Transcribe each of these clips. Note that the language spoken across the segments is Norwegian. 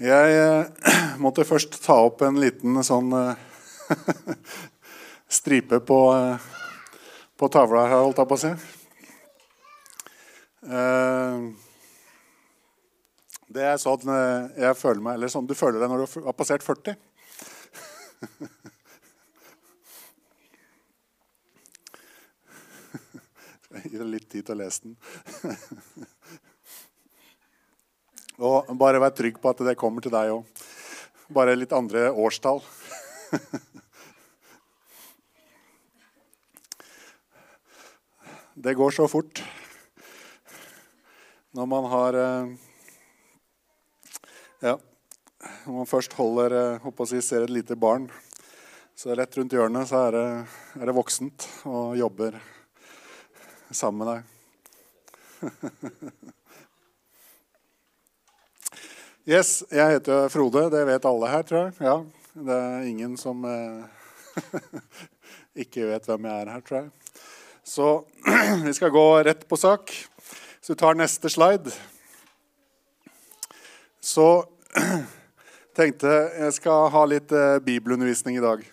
Jeg eh, måtte først ta opp en liten sånn eh, stripe på, eh, på tavla her, holdt jeg på å si. Eh, det er sånn eh, jeg føler meg Eller sånn du føler deg når du har passert 40. Jeg gi deg litt tid til å lese den. Og bare vær trygg på at det kommer til deg òg. Bare litt andre årstall. Det går så fort når man har eh, Ja, når man først holder håper å si, ser et lite barn, så rett rundt hjørnet så er det, er det voksent og jobber sammen med deg. Yes, jeg heter Frode. Det vet alle her, tror jeg. Ja, Det er ingen som eh, ikke vet hvem jeg er her, tror jeg. Så vi skal gå rett på sak. Så du tar neste slide. Så tenkte jeg skal ha litt eh, bibelundervisning i dag.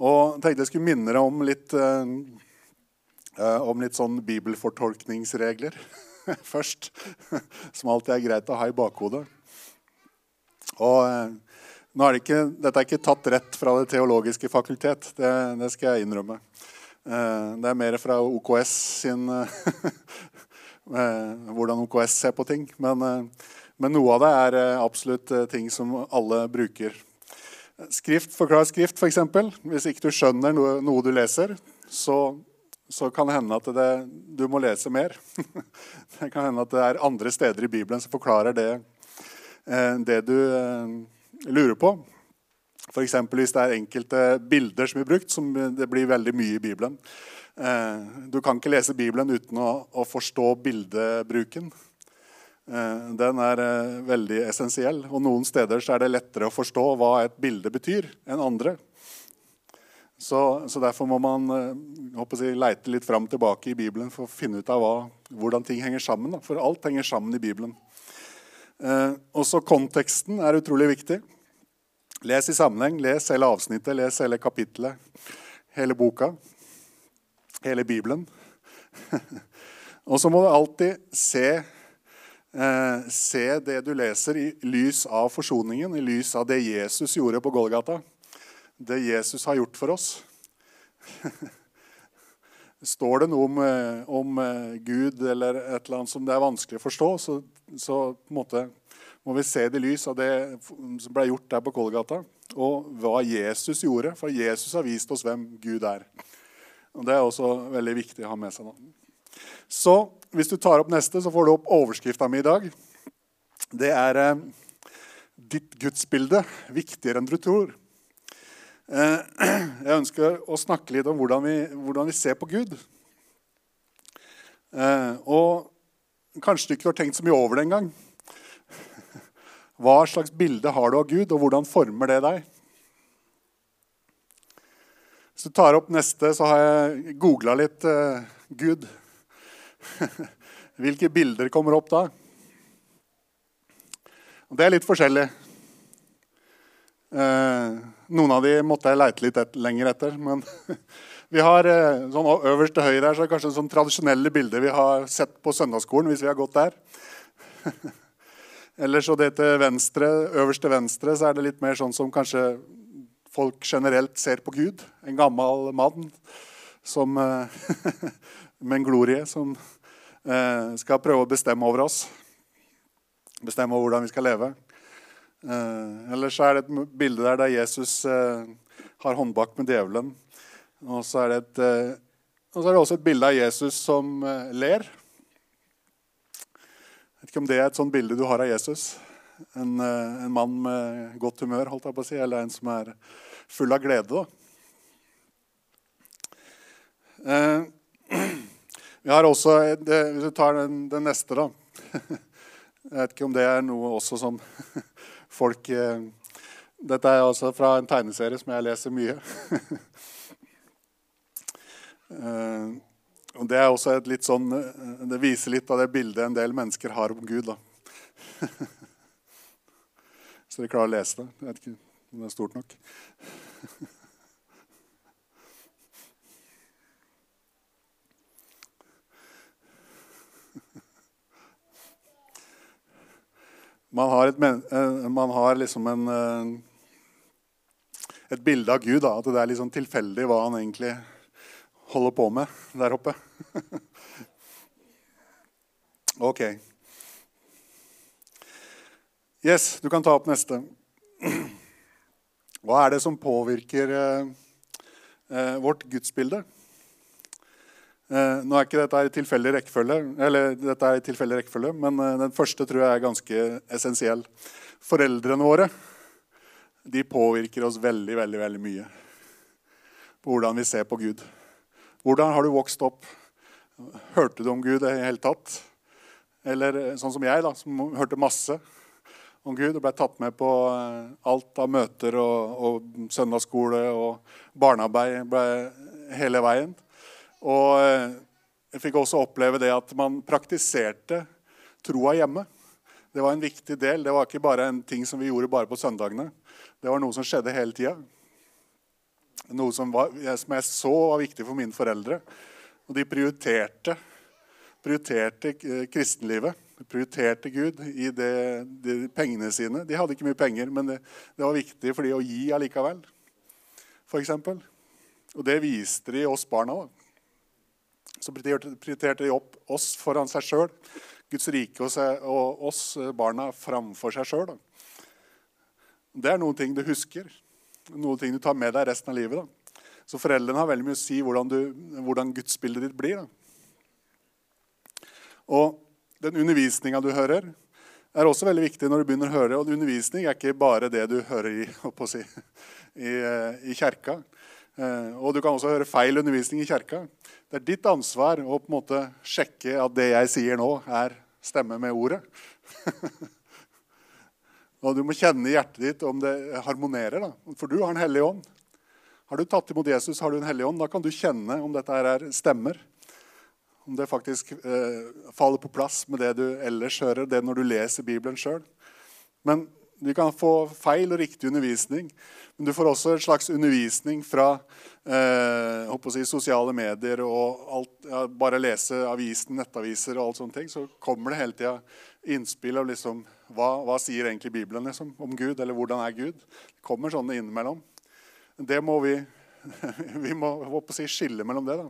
Og tenkte jeg skulle minne deg om litt, eh om litt sånn bibelfortolkningsregler først. Som alltid er greit å ha i bakhodet. Og eh, nå er det ikke, Dette er ikke tatt rett fra Det teologiske fakultet, det, det skal jeg innrømme. Eh, det er mer fra OKS sin eh, Hvordan OKS ser på ting. Men, men noe av det er absolutt ting som alle bruker. Skrift forklarer skrift, f.eks. Hvis ikke du skjønner noe, noe du leser, så, så, kan det hende at det, du må lese mer. det kan hende at det er andre steder i Bibelen som forklarer det det du eh, lurer på. F.eks. hvis det er enkelte bilder som blir brukt, som det blir veldig mye i Bibelen. Eh, du kan ikke lese Bibelen uten å, forstå bildebruken. Den er veldig essensiell. Og noen steder er det lettere å forstå hva et bilde betyr, enn andre. Så, så derfor må man jeg, leite litt fram tilbake i Bibelen for å finne ut av hva, hvordan ting henger sammen. For alt henger sammen i Bibelen. Eh, også konteksten er utrolig viktig. Les i sammenheng. Les hele avsnittet, les hele kapittelet, hele boka, hele Bibelen. Og så må du alltid se, eh, se det du leser, i lys av forsoningen, i lys av det Jesus gjorde på Golgata. Det Jesus har gjort for oss. Står det noe om, eh, om, eh, Gud eller et eller annet som det er vanskelig å forstå, så, så på en måte, må vi se det i lys av det som ble gjort der på Kolgata, og hva Jesus gjorde. For Jesus har vist oss hvem Gud er. Og Det er også veldig viktig å ha med seg nå. Så hvis du tar opp neste, så får du opp overskrifta mi i dag. Det er eh, 'Ditt gudsbilde viktigere enn du tror'. Eh, jeg ønsker å snakke litt om hvordan vi, hvordan vi ser på Gud. Eh, og kanskje du ikke har tenkt så mye over det engang. Hva slags bilde har du av Gud, og hvordan former det deg? Hvis du tar opp neste, så har jeg googla litt uh, Gud. Hvilke bilder kommer opp da? Det er litt forskjellig. Uh, noen av de måtte jeg leite litt et, lenger etter. Men vi har uh, sånn øverst til høyre her, så er det kanskje sånn tradisjonelle bilder vi har sett på søndagsskolen. hvis vi har gått der. Eller så det til venstre, øverst til venstre så er det litt mer sånn som kanskje folk generelt ser på Gud. En gammel mann som, med en glorie som skal prøve å bestemme over oss. Bestemme over hvordan vi skal leve. Eh, eller så er det et bilde der der Jesus eh, har håndbak med djevelen. Og så, er det et, eh, er det også et bilde av Jesus som eh, ler. Jeg vet ikke om det er et sånt bilde du har av Jesus. En, eh, en mann med godt humør, holdt jeg på å si, eller en som er full av glede. Eh, vi har også, det, Hvis du tar den, den neste, da Jeg vet ikke om det er noe også som folk Dette er altså fra en tegneserie som jeg leser mye. eh, og Det er også et litt sånn, eh, det viser litt av det bildet en del mennesker har om Gud. da. Så dere klarer å lese det. Jeg vet ikke om det er stort nok. Man har, et, eh, man har liksom en, et bilde av Gud. Da, at det er sånn tilfeldig hva han egentlig holder på med der oppe. ok. Yes, du kan ta opp neste. Hva er det som påvirker eh, eh, vårt gudsbilde? Eh, nå er ikke dette i tilfeldig rekkefølge, eller dette er i tilfeldig rekkefølge, men eh, den første tror jeg er ganske essensiell. Foreldrene våre de påvirker oss veldig, veldig, veldig mye på hvordan vi ser på Gud. Hvordan har du vokst opp? Hørte du om Gud i det hele tatt? Eller eh, sånn som jeg, da, som hørte masse om Gud og ble tatt med på eh, alt av møter og, og søndagsskole og barnearbeid hele veien. Og eh, jeg fikk også oppleve det at man praktiserte troa hjemme. Det var en viktig del. Det var ikke bare en ting som vi gjorde bare på søndagene. Det var noe som skjedde hele tida. Noe som, var, som jeg så var viktig for mine foreldre. Og de prioriterte, prioriterte eh, kristenlivet prioriterte Gud i det, de pengene sine. De hadde ikke mye penger, men det, det var viktig for de å gi allikevel. For eksempel. og det viste de oss barna. òg. Så prioriterte de opp oss foran seg sjøl. Guds rike og, seg, og, oss barna framfor seg sjøl. Det er noen ting du husker. Noen ting du tar med deg resten av livet. Da. Så foreldrene har veldig mye å si hvordan, du, hvordan gudsbildet ditt blir. Da. Og den undervisninga du hører, er også veldig viktig når du begynner å høre. Og undervisning er ikke bare det du hører i, si, i, eh, i kjerka. Eh, og du kan også høre feil undervisning i kjerka. Det er ditt ansvar å på en måte sjekke at det jeg sier nå, er stemme med ordet. og du må kjenne i hjertet ditt om det harmonerer. Da. For du har en hellig ånd. Har du tatt imot Jesus, har du en hellig ånd. Da kan du kjenne om dette her stemmer. Om det faktisk eh, faller på plass med det du ellers hører, det når du leser Bibelen sjøl. Men du kan få feil og riktig undervisning. Men du får også en slags undervisning fra eh, si, sosiale medier og alt, ja, bare lese avisen, nettaviser og alt sånne ting. Så kommer det hele tida innspill av liksom, hva, hva sier egentlig Bibelen liksom, om Gud, eller hvordan er Gud. Det kommer sånne innimellom. Det må vi vi må si, skille mellom det. da.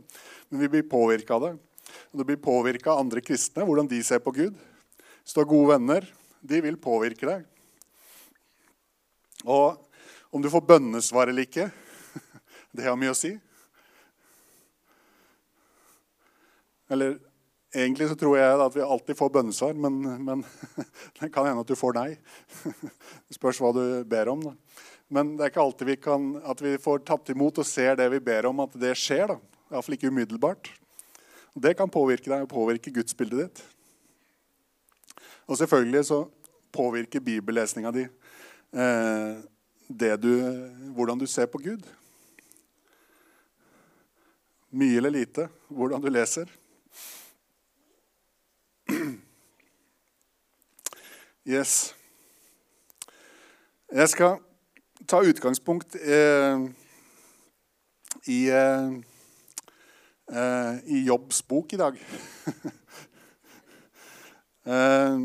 Men vi blir påvirka av det. Og du blir påvirka av andre kristne, hvordan de ser på Gud. Hvis du har gode venner, de vil påvirke deg. Og om du får bønnesvar eller ikke, det har mye å si. Eller egentlig så tror jeg at vi alltid får bønnesvar, men, men det kan hende at du får nei. Det spørs hva du ber om. da. Men det er ikke alltid vi kan, at vi får tatt imot og ser det vi ber om, at det skjer. da. Iallfall ikke umiddelbart. Det kan påvirke deg og påvirke gudsbildet ditt. Og selvfølgelig så påvirker bibellesninga di eh, du, hvordan du ser på Gud. Mye eller lite hvordan du leser. Yes. Jeg skal ta utgangspunkt eh, i eh, eh, i Jobbs bok i dag. eh,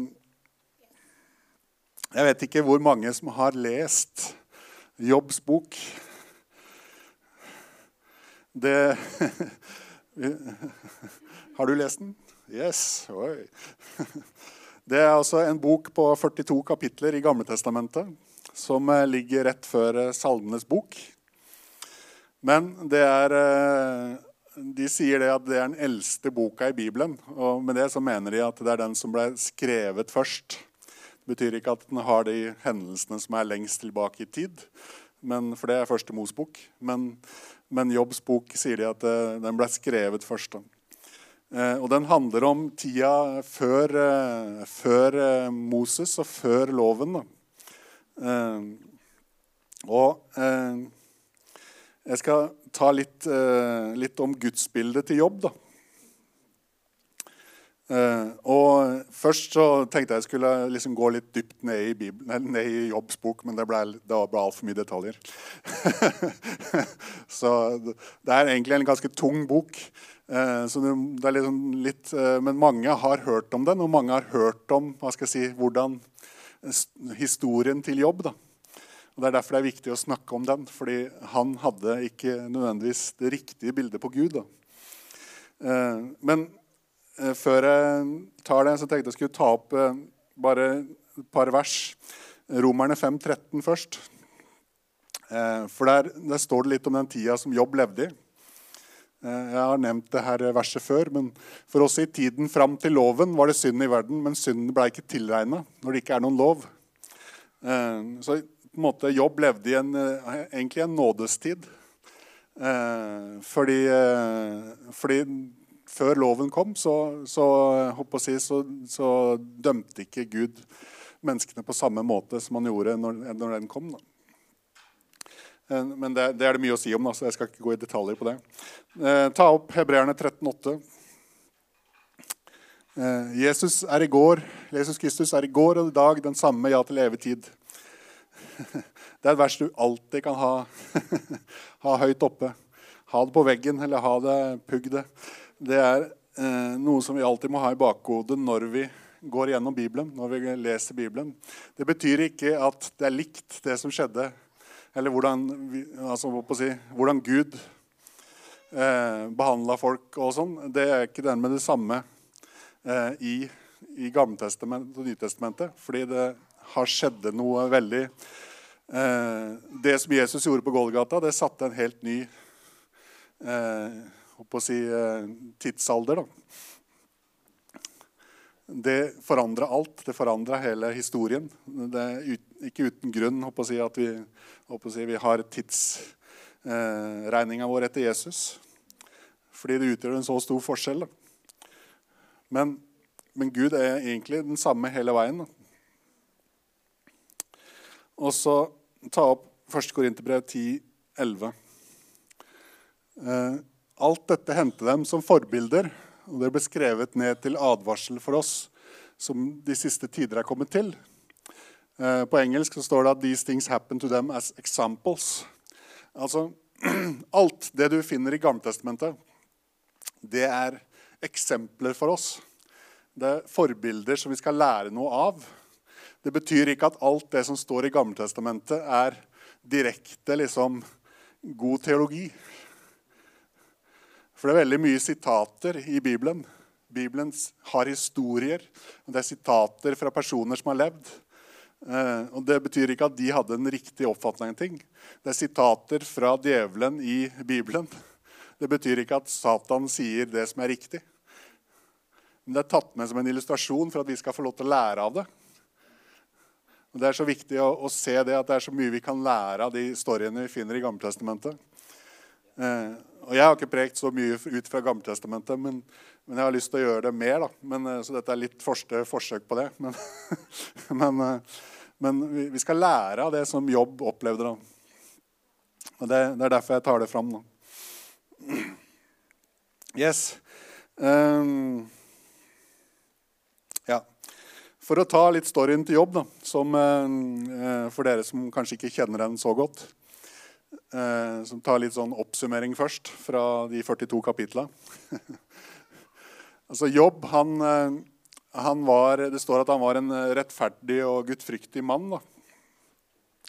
jeg vet ikke hvor mange som har lest Jobbs bok. Det Har du lest den? Yes. Oi. Det er altså en bok på 42 kapitler i Gamletestamentet som eh, ligger rett før eh, Salmenes bok. Men det er eh, de sier det at det er den eldste boka i Bibelen. Og med det så mener de at det er den som ble skrevet først. Det betyr ikke at den har de hendelsene som er lengst tilbake i tid. Men, for det er første Mosbok. Men, men Jobbs bok sier de at den ble skrevet først. Og den handler om tida før, uh, før Moses og før loven. og jeg skal ta litt, eh, litt om gudsbildet til jobb. Da. Eh, og Først så tenkte jeg jeg skulle liksom gå litt dypt ned i, Bibelen, ned i Jobbs bok, men det ble, det ble altfor mye detaljer. så det er egentlig en ganske tung bok. Eh, så det, er litt, litt, eh, men mange har hørt om den, og mange har hørt om hva skal jeg si, hvordan historien til Jobb. da. Og Det er derfor det er viktig å snakke om den, fordi han hadde ikke nødvendigvis det riktige bildet på Gud. da. Men Eh, før jeg tar det, så tenkte jeg skulle ta opp bare et par vers. Romerne 5.13 først. Eh, for der, der, står det litt om den tida som Jobb levde i. Jeg har nevnt det her verset før, men for oss i tiden fram til loven var det synd i verden, men synden ble ikke tilregna når det ikke er noen lov. Så på en måte Jobb levde i en, egentlig en nådestid. Fordi, fordi før loven kom, så, så, si, så, så, dømte ikke Gud menneskene på samme måte som han gjorde når, når den kom. Da. Eh, men det, det, er det mye å si om, da, så jeg skal ikke gå i detaljer på det. Eh, ta opp Hebreerne 13,8. Eh, Jesus er i går, Jesus Kristus er i går og i dag den samme ja til evig tid. Det er et vers du alltid kan ha, ha høyt oppe. Ha det på veggen eller ha det pugg det det er eh, noe som vi alltid må ha i bakhodet når vi går gjennom Bibelen, når vi leser Bibelen. Det betyr ikke at det er likt, det som skjedde, eller hvordan, altså, si, hvordan Gud eh, behandla folk og sånn. Det er ikke den med det samme eh, i, i Gammeltestamentet og Nytestamentet. Fordi det har skjedd noe veldig eh, Det som Jesus gjorde på Golgata, det satte en helt ny eh, å si, eh, tidsalder. Da. Det forandra alt. Det forandra hele historien. Det ikke uten grunn håper å si, at vi, å si, vi har tidsregninga eh, vår etter Jesus. Fordi det utgjør en så stor forskjell. Da. Men, men Gud er egentlig den samme hele veien. Da. Og så ta opp 1. Korinterbrev 10, 11. Eh, Alt dette hendte dem som forbilder, og det ble skrevet ned til advarsel for oss som de siste tider er kommet til. Eh, på engelsk så står det at 'these things happen to them as examples'. Altså, Alt det du finner i Gammeltestamentet, det er eksempler for oss. Det er forbilder som vi skal lære noe av. Det betyr ikke at alt det som står i Gammeltestamentet, er direkte liksom, god teologi. For det er veldig mye sitater i Bibelen. Bibelen har historier. Det er sitater fra personer som har levd. Eh, og Det betyr ikke at de hadde en riktig oppfatning av ting. Det er sitater fra djevelen i Bibelen. Det betyr ikke at Satan sier det som er riktig. Men det er tatt med som en illustrasjon for at vi skal få lov til å lære av det. Og Det er så viktig å, å se det at det er så mye vi kan lære av de storyene vi finner i Gammeltestamentet. Eh, og Jeg har ikke prekt så mye ut fra Gammeltestamentet, men, men jeg har lyst til å gjøre det mer. Men, eh, så dette er litt første forsøk på det. Men, men, eh, men, vi skal lære av det som Jobb opplevde. Da. Og det, det, er derfor jeg tar det fram nå. Yes. Um, ja. For å ta litt storyen til Jobb, da, som, uh, for dere som kanskje ikke kjenner den så godt eh, som tar litt sånn oppsummering først fra de 42 kapitla. altså Jobb, han, eh, han, var, Det står at han var en rettferdig og gudfryktig mann. Da.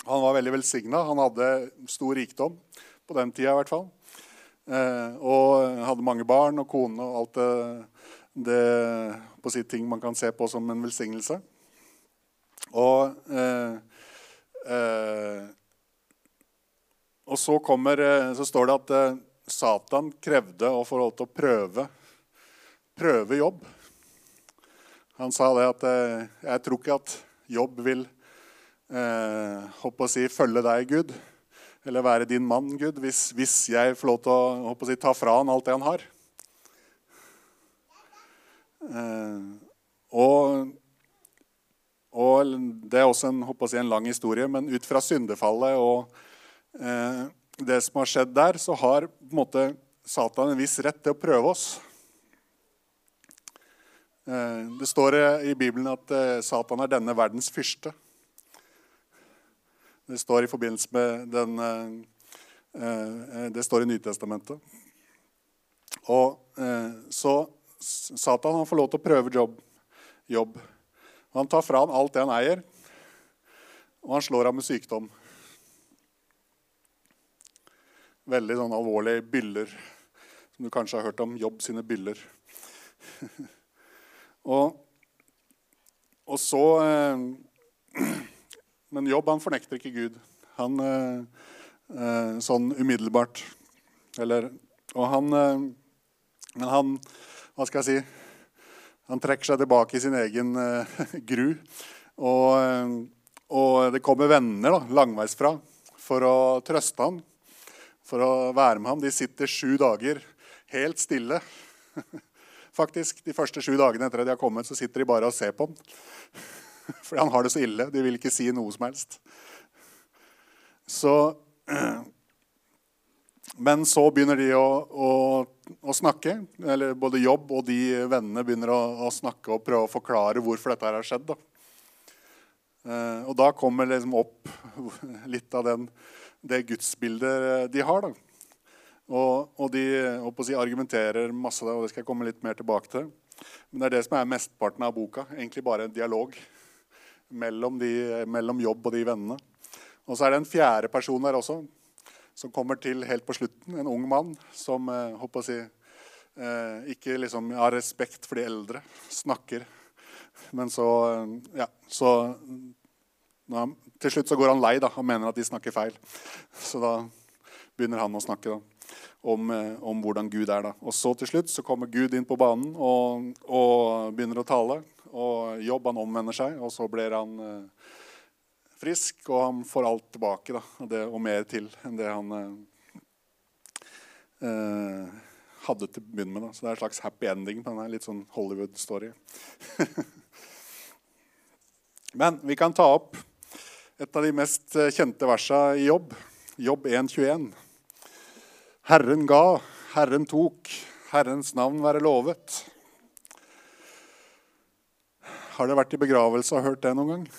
Han var veldig velsigna. Han hadde stor rikdom på den tida i hvert fall. Eh, og hadde mange barn og kone og alt det, det på sitt ting man kan se på som en velsignelse. Og eh, eh, og så, kommer, eh, så, står det at eh, Satan krevde få lov til å prøve, prøve jobb. Han sa det at eh, jeg tror ikke at jobb vil eh, si, følge deg, Gud, eller være din mann, Gud, hvis, hvis jeg får lov til å, å si, ta fra han alt det han har. Eh, og, og, Det er også en, si, en lang historie, men ut fra syndefallet og det som har skjedd der, så har en måte Satan en viss rett til å prøve oss. Eh, det står i Bibelen at eh, Satan er denne verdens fyrste. Det står i forbindelse med den Det står i Nytestamentet. Og så Satan han får lov til å prøve jobb. jobb. Han tar fra han alt det han eier, og han slår ham med sykdom. Veldig sånn alvorlige byller, som du kanskje har hørt om. Jobb sine byller. og, og, så eh, Men Jobb han fornekter ikke Gud. Han eh, eh, Sånn umiddelbart. Eller Og han eh, Men han Hva skal jeg si? Han trekker seg tilbake i sin egen eh, gru. Og, eh, og, det kommer venner da, langveisfra for å trøste ham, for å være med ham. De sitter sju dager helt stille. Faktisk, De første sju dagene etter at de har kommet, så sitter de bare og ser på ham. Fordi han har det så ille. De vil ikke si noe som helst. Så Men så begynner de å, å, å, snakke. eller Både jobb og de vennene begynner å, å, snakke og prøve å forklare hvorfor dette her har skjedd. Da. Eh, og da kommer liksom opp litt av den, det gudsbildet de har. Da. Og, og de si, argumenterer masse, og det skal jeg komme litt mer tilbake til. Men det er det som er mesteparten av boka. Egentlig bare en dialog mellom, de, mellom jobb og de vennene. Og så er det en fjerde person der også, som kommer til helt på slutten. En ung mann som eh, å si, eh, ikke liksom har respekt for de eldre. Snakker. Men så eh, Ja, så han, Til slutt så går han lei. da, og mener at de snakker feil. Så da begynner han å snakke da, om, eh, om, hvordan Gud er. da. Og så til slutt så kommer Gud inn på banen og, og begynner å tale. Og Jobb han omvender seg, og så blir han eh, frisk, og han får alt tilbake da, det, og mer til enn det han eh, eh hadde til å begynne med. Da. Så det er en slags happy ending på denne litt sånn Hollywood-story. Men vi kan ta opp et av de mest eh, kjente versa i Jobb. Jobb 1,21. Herren ga, Herren tok, Herrens navn være lovet. Har dere vært i begravelse og hørt det noen gang?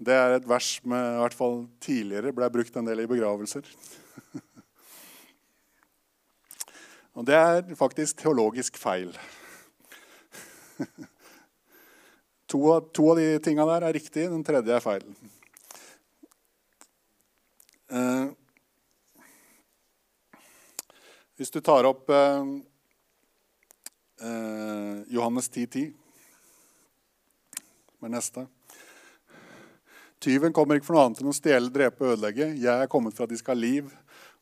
Det er et vers som i hvert fall tidligere ble brukt en del i begravelser. Og det er faktisk teologisk feil. To av, to av de tinga der er riktig, den tredje er feil. Eh, hvis du tar opp eh, eh, Johannes 10.10, 10, som er neste Tyven kommer ikke for noe annet enn å stjele, drepe og ødelegge. Jeg er kommet for at de skal ha liv,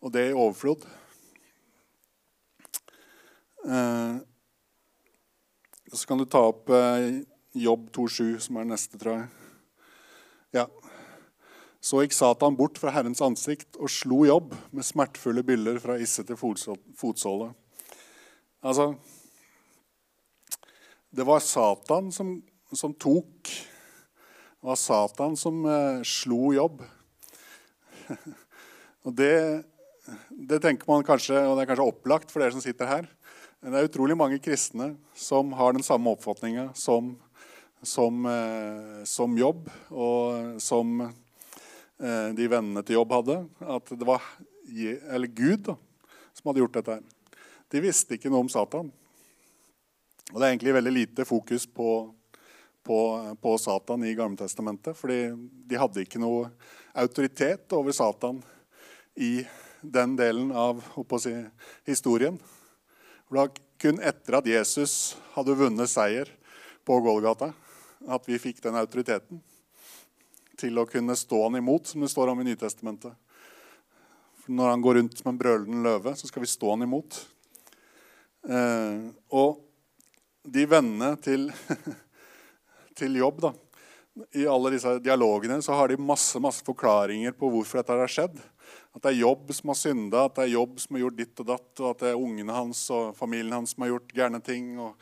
og det i overflod. Eh, så kan du ta opp eh, Jobb 2,7, som er neste, tror jeg. Ja. Så gikk Satan bort fra Herrens ansikt og slo Jobb med smertefulle byller fra isse til fotsåle. Altså Det var Satan som, som tok det var Satan som eh, slo jobb. og det, det, tenker man kanskje, og det er kanskje opplagt for dere som sitter her. Men det er utrolig mange kristne som har den samme oppfatninga som, som, eh, som, jobb, og som eh, de vennene til jobb hadde. At det var eller Gud da, som hadde gjort dette. De visste ikke noe om Satan. Og det er egentlig veldig lite fokus på på, på Satan i Gammeltestamentet. fordi de hadde ikke noe autoritet over Satan i den delen av si, historien. Det var kun etter at Jesus hadde vunnet seier på Golgata, at vi fikk den autoriteten til å kunne stå han imot, som det står om i Nytestamentet. For når han går rundt som en brølende løve, så skal vi stå han imot. Eh, og de vennene til til jobb. da. I alle disse dialogene så har de masse, masse forklaringer på hvorfor dette har skjedd. At det er jobb som har synda, at det er jobb som har gjort ditt og datt, og at det er ungene hans og familien hans som har gjort gærne ting. og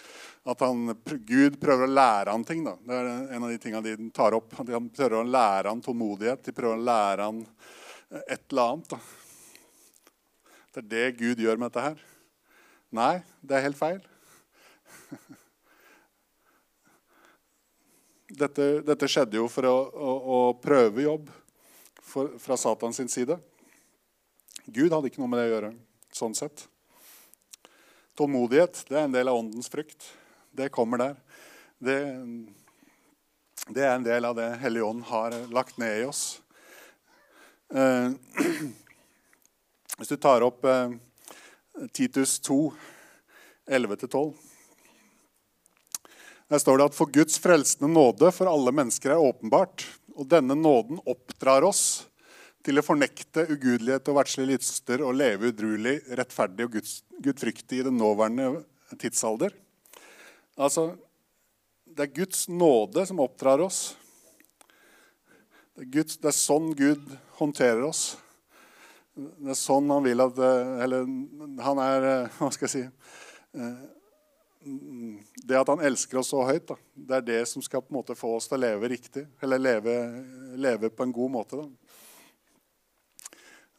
At han, Gud prøver å lære han ting. da. Det er en av de tingene de tar opp. At Han prøver å lære han tålmodighet. De prøver å lære han et eller annet. da. Det er det Gud gjør med dette her. Nei, det er helt feil. Dette, dette skjedde jo for å, å, å prøve jobb for, fra Satans side. Gud hadde ikke noe med det å gjøre. sånn sett. Tålmodighet det er en del av åndens frykt. Det kommer der. Det, det er en del av det Hellige Ånd har lagt ned i oss. Eh, hvis du tar opp eh, Titus 2, 11-12 Der står det at for Guds frelsende nåde for alle mennesker er åpenbart, og denne nåden oppdrar oss til å fornekte ugudelighet og verdslige lyster og leve udruelig, rettferdig og Guds, gudfryktig i den nåværende tidsalder. Altså, det er Guds nåde som oppdrar oss. Det er, Guds, det er, sånn Gud håndterer oss. Det er sånn han vil at Eller han er Hva skal jeg si Det at han elsker oss så høyt, da, det er det som skal på en måte få oss til å leve riktig. Eller leve, leve på en god måte. da.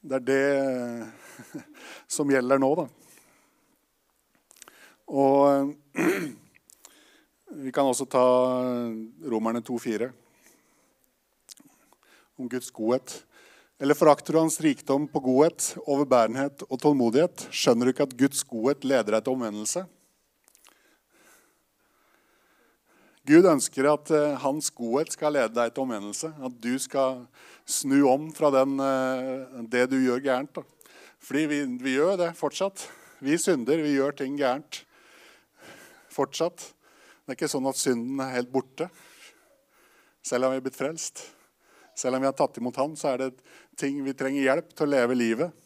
Det er det som gjelder nå, da. Og vi kan også ta Romerne 2,4 om Guds godhet. Eller forakter du hans rikdom på godhet, overbærenhet og tålmodighet? Skjønner du ikke at Guds godhet leder deg til omvendelse? Gud ønsker at uh, hans godhet skal lede deg til omvendelse. At du skal snu om fra den, uh, det du gjør gærent. Da. Fordi vi, vi, gjør det fortsatt. Vi synder, vi gjør ting gærent fortsatt. Det er ikke sånn at synden er helt borte. Selv om vi er blitt frelst. Selv om vi har tatt imot Han, så er det ting vi trenger hjelp til å leve livet.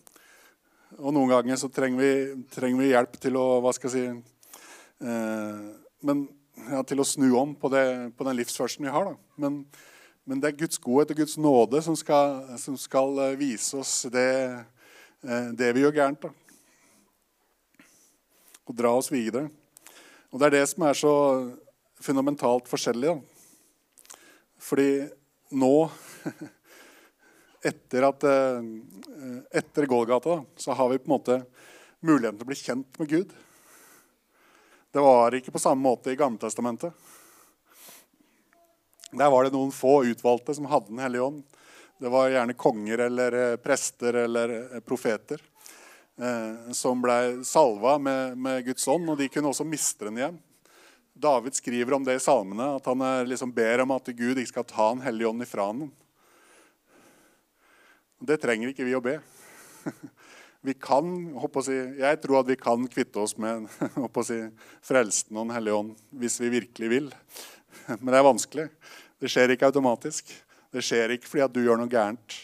Og noen ganger så trenger vi, trenger vi hjelp til å Hva skal jeg si uh, Men ja, til å snu om på, det, på den livsførselen vi har. Men, men, det er Guds godhet og Guds nåde som skal, som skal eh, vise oss det, eh, det, vi gjør gærent. Da. Og dra oss videre. Og det er det som er så fundamentalt forskjellig. Da. Fordi nå, etter, at, etter etter Gålgata, så har vi på en måte muligheten til å bli kjent med Gud. Det var ikke på samme måte i Gammeltestamentet. Der var det noen få utvalgte som hadde Den hellige ånd. Det var gjerne konger eller eh, prester eller eh, profeter eh, som ble salva med, med, Guds ånd, og de kunne også miste den igjen. David skriver om det i salmene, at han liksom ber om at Gud ikke skal ta Den hellige ånd ifra ham. Det trenger ikke vi å be. vi kan, si, Jeg tror at vi kan kvitte oss med si, frelsen og Den hellige ånd hvis vi virkelig vil. Men det er vanskelig. Det skjer ikke automatisk. Det skjer ikke fordi at du gjør noe gærent.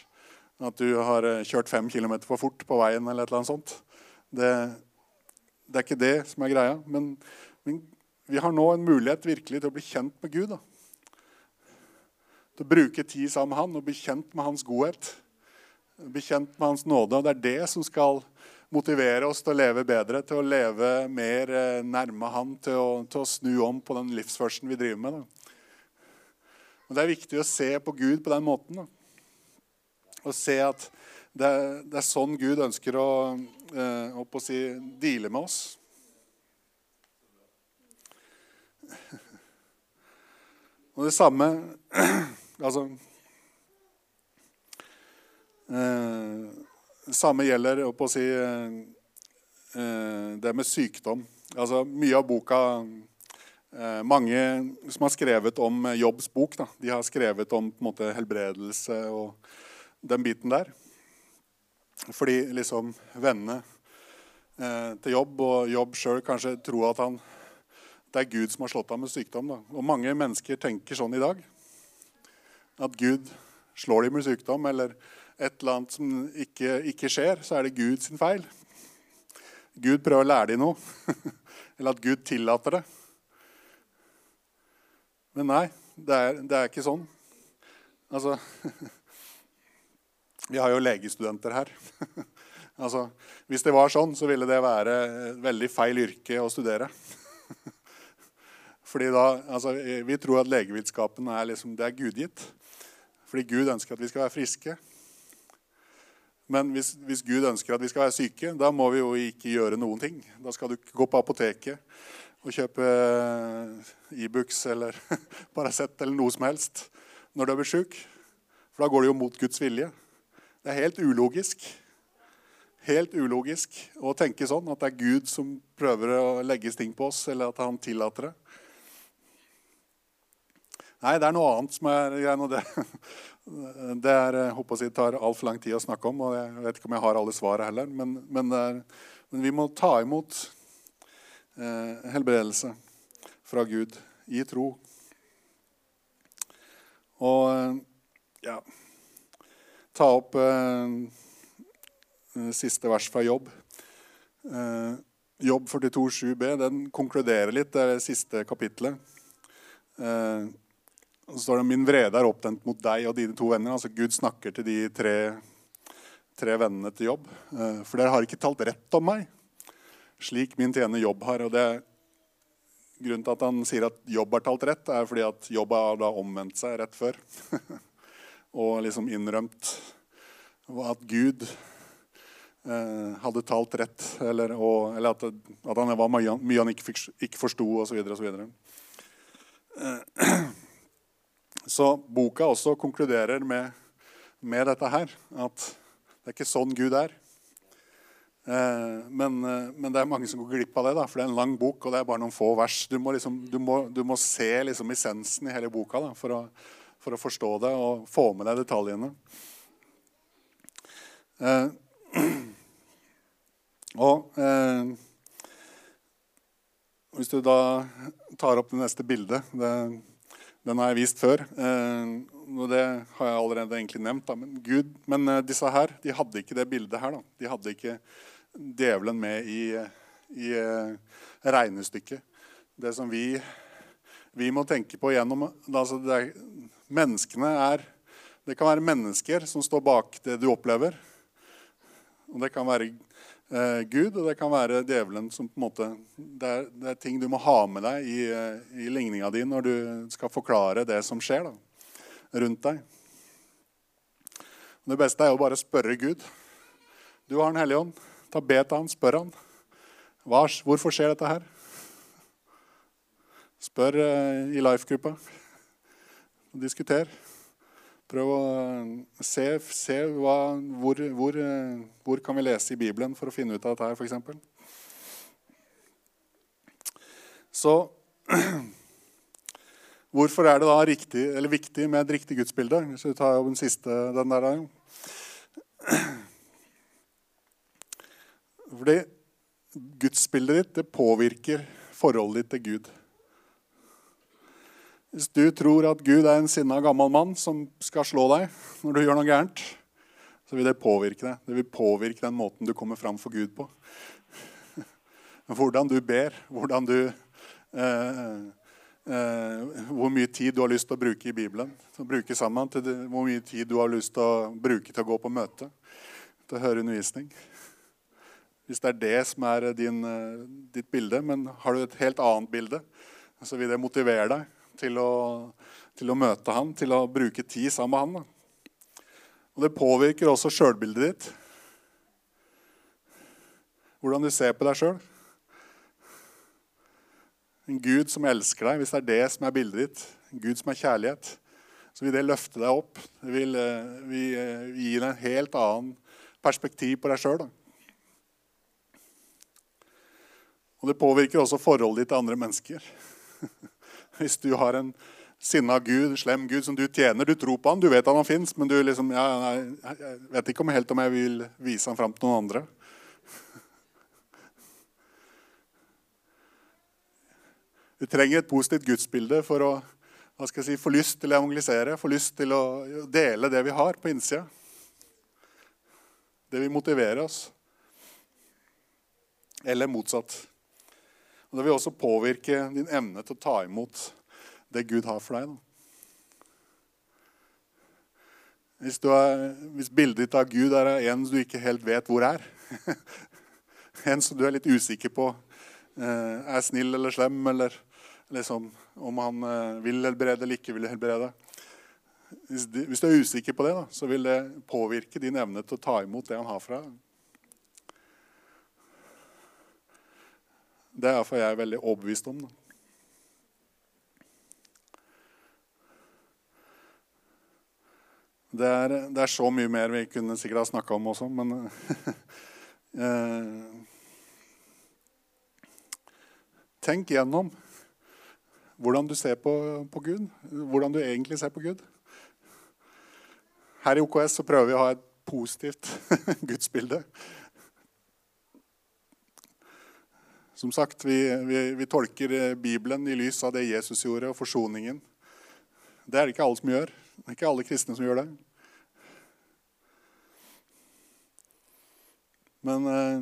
At du har eh, kjørt fem km for fort på veien eller et eller annet sånt. Det, det er ikke det som er greia. Men, men, vi har nå en mulighet virkelig til å bli kjent med Gud. Da. Til å bruke tid sammen med Han og bli kjent med Hans godhet bli kjent med Hans nåde. Og det er det som skal motivere oss til å leve bedre, til å leve mer eh, nærme Han, til å, til å snu om på den livsførselen vi driver med. Da. Og Det er viktig å se på Gud på den måten. Da. Og se at det, det, er sånn Gud ønsker å, eh, å si, deale med oss. Og det samme altså, samme gjelder å si, eh, eh, det med sykdom. Altså, mye av boka eh, Mange som har skrevet om Jobbs bok, da, de har skrevet om måte, helbredelse og den biten der. Fordi liksom vennene eh, til Jobb og Jobb sjøl kanskje tror at han, det er Gud som har slått ham med sykdom. Da. Og mange mennesker tenker sånn i dag. At Gud slår dem med sykdom, eller et eller annet som ikke, ikke skjer, så er det Gud sin feil. Gud prøver å lære dem noe. Eller at Gud tillater det. Men nei, det er, det er ikke sånn. Altså Vi har jo legestudenter her. altså, hvis det var sånn, så ville det være et veldig feil yrke å studere. Fordi da, altså, Vi tror at legevitenskapen er, liksom, er gudgitt. Fordi Gud ønsker at vi skal være friske. Men hvis, hvis, Gud ønsker at vi skal være syke, da må vi jo ikke gjøre noen ting. Da skal du ikke gå på apoteket og kjøpe Ibux e eller Paracet eller noe som helst når du blitt sjuk. For da går det jo mot Guds vilje. Det er helt ulogisk. Helt ulogisk å tenke sånn, at det er Gud som prøver å legge ting på oss, eller at han tillater det. Nei, det er noe annet som er greia. Det, er, håper jeg tar altfor lang tid å snakke om. og Jeg vet ikke om jeg har alle svarene heller. Men, men, er, men, vi må ta imot eh, helbredelse fra Gud i tro. Og ja Ta opp eh, siste vers fra Jobb. Eh, Jobb 42,7b den konkluderer litt, det er det siste kapitlet. Eh, så står det min vrede er opptent mot deg og dine to venner. Altså Gud snakker til de tre, tre vennene til Jobb. Eh, for dere har ikke talt rett om meg, slik min tjener Jobb har. og det er Grunnen til at han sier at Jobb har talt rett, er fordi at Jobb har da omvendt seg rett før. og liksom innrømt at Gud eh, hadde talt rett, eller, og, eller at, at, han var mye, han ikke, fikk, ikke forsto, osv. Eh, så boka også konkluderer med, med dette her. At det er ikke sånn Gud er. Eh, men, eh, men, det er mange som går glipp av det, da, for det er en lang bok. og det er bare noen få vers. Du må, liksom, du må, du må se liksom essensen i hele boka da, for, å, for, å, forstå det og få med deg detaljene. Eh, og eh, Hvis du da tar opp det neste bildet det, Den har jeg vist før. Eh, og det har jeg allerede egentlig nevnt. Da. Men, Gud, men eh, disse her de hadde ikke det bildet her. Da. De hadde ikke djevelen med i, i eh, regnestykket. Det som vi, vi, må tenke på gjennom altså er, Menneskene er Det kan være mennesker som står bak det du opplever. Og det kan være eh, Gud, og det kan være djevelen som på en måte Det er, det er ting du må ha med deg i, eh, i ligninga di når du skal forklare det som skjer da, rundt deg. Det beste er jo bare å spørre Gud. Du har Den hellige ånd. Ta be til han, spør han. Vars, hvorfor skjer dette her? Spør eh, i life-gruppa. Diskuter. Prøv å se, se hva, hvor, hvor, hvor, kan vi lese i Bibelen for å finne ut av dette her, f.eks. Så hvorfor er det da riktig, viktig med et riktig gudsbilde? Hvis vi tar den siste, den der. Fordi gudsbildet ditt det påvirker forholdet ditt til Gud. Hvis du tror at Gud er en sinna gammel mann som skal slå deg når du gjør noe gærent, så vil det påvirke deg. Det vil påvirke den måten du kommer fram for Gud på. Hvordan du ber, hvordan du eh, eh, Hvor mye tid du har lyst til å bruke i Bibelen. Å bruke sammen, til Hvor mye tid du har lyst til å bruke til å gå på møte, til å høre undervisning. Hvis det er det som er din, eh, ditt bilde. Men har du et helt annet bilde, så vil det motivere deg til å, til å møte han, til å bruke tid sammen med han. Da. Og det påvirker også sjølbildet ditt. Hvordan du ser på deg sjøl. En Gud som elsker deg, hvis det er det som er bildet ditt, en Gud som er kjærlighet, så vil det løfte deg opp. Det vil, eh, vil eh, gi deg en helt annen perspektiv på deg sjøl. Og det påvirker også forholdet ditt til andre mennesker. Hvis du har en sinna Gud, slem Gud som du tjener, du tror på han, du vet at han fins, men du liksom ja, nei, Jeg vet ikke om helt om jeg vil vise han fram til noen andre. Du trenger et positivt gudsbilde for å hva skal jeg si, få lyst til å evangelisere, få lyst til å dele det vi har på innsida. Det vil motivere oss. Eller motsatt. Og Det vil også påvirke din evne til å ta imot det Gud har for deg. Hvis, er, hvis, bildet ditt av Gud er en du ikke helt vet hvor er, en som du er litt usikker på eh, er snill eller slem, eller liksom, om han eh, vil helbrede eller ikke vil helbrede, hvis, du er usikker på det, da, så vil det påvirke din evne til å ta imot det han har fra deg. Det er iallfall jeg veldig overbevist om. Da. Det er, det er, så mye mer vi kunne sikkert ha snakka om også, men eh, Tenk gjennom hvordan du ser på, på, Gud. Hvordan du egentlig ser på Gud. Her i OKS så prøver vi å ha et positivt gudsbilde. Som sagt, vi, vi, vi, tolker Bibelen i lys av det Jesus gjorde, og forsoningen. Det er det ikke alle som gjør. Det er ikke alle kristne som gjør det. Men eh,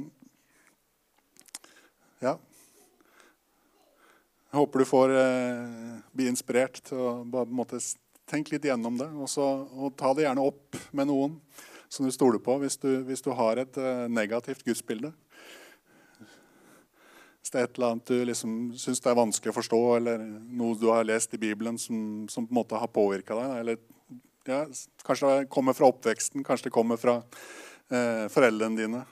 ja, jeg håper du får eh, bli inspirert til å bare måte, tenke litt gjennom det. Og, så, og, ta det gjerne opp med noen som du stoler på, hvis du, hvis du har et eh, negativt gudsbilde. Hvis det er et eller annet du liksom syns er vanskelig å forstå, eller noe du har lest i Bibelen som, som på en måte har påvirka deg. Eller, ja, kanskje det kommer fra oppveksten, kanskje det kommer fra eh, foreldrene dine.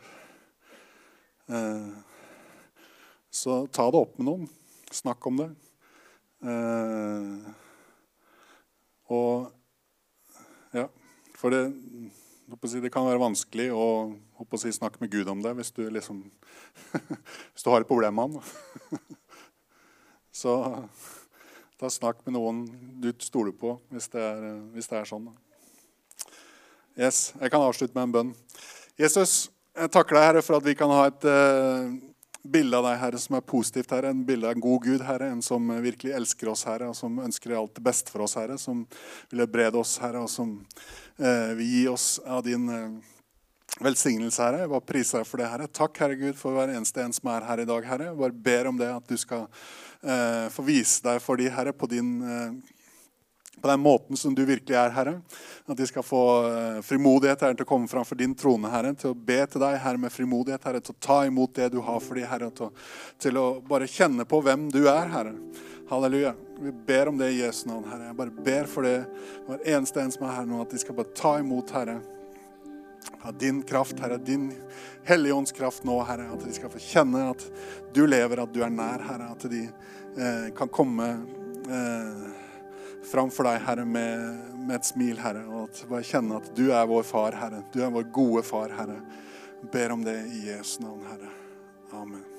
Eh, så ta det opp med noen. Snakk om det. Eh, og ja, for det, det kan være vanskelig å, å si, snakke med Gud om det hvis du, liksom, hvis du har et problem med han. Så da snakk med noen du stoler på, hvis det er, hvis det er sånn. Yes, Jeg kan avslutte med en bønn. Jesus, jeg takker deg, Herre, for at vi kan ha et uh, bilde av deg, Herre, som er positivt, Herre. En bilde av en god Gud, Herre. En som virkelig elsker oss, Herre, og som ønsker alt det beste for oss, Herre. Som vil brede oss, Herre, og som eh, vil gi oss av din eh, velsignelse, Herre. Jeg bare priser deg for det, Herre. Takk, Herre Gud, for hver eneste en som er her i dag, Herre. Jeg bare ber om det, at du skal eh, få vise deg for de, Herre, på din eh, på den måten som du virkelig er, Herre. At de skal få eh, frimodighet Herre, til å komme fram for din trone, Herre. Til å be til deg, Herre, med frimodighet, Herre. Til å ta imot det du har for dem, Herre. Til å, til å bare kjenne på hvem du er, Herre. Halleluja. Vi ber om det i Jesu navn, Herre. Jeg bare ber for det hver eneste en som er her nå, at de skal bare ta imot, Herre. Av din kraft, Herre. Din Hellige kraft nå, Herre. At de skal få kjenne at du lever, at du er nær, Herre. At de eh, kan komme eh, framfor deg, Herre, med, med, et smil, Herre. Og at bare kjenne at du er vår far, Herre. Du er vår gode far, Herre. ber om det i Jesu navn, Herre. Amen.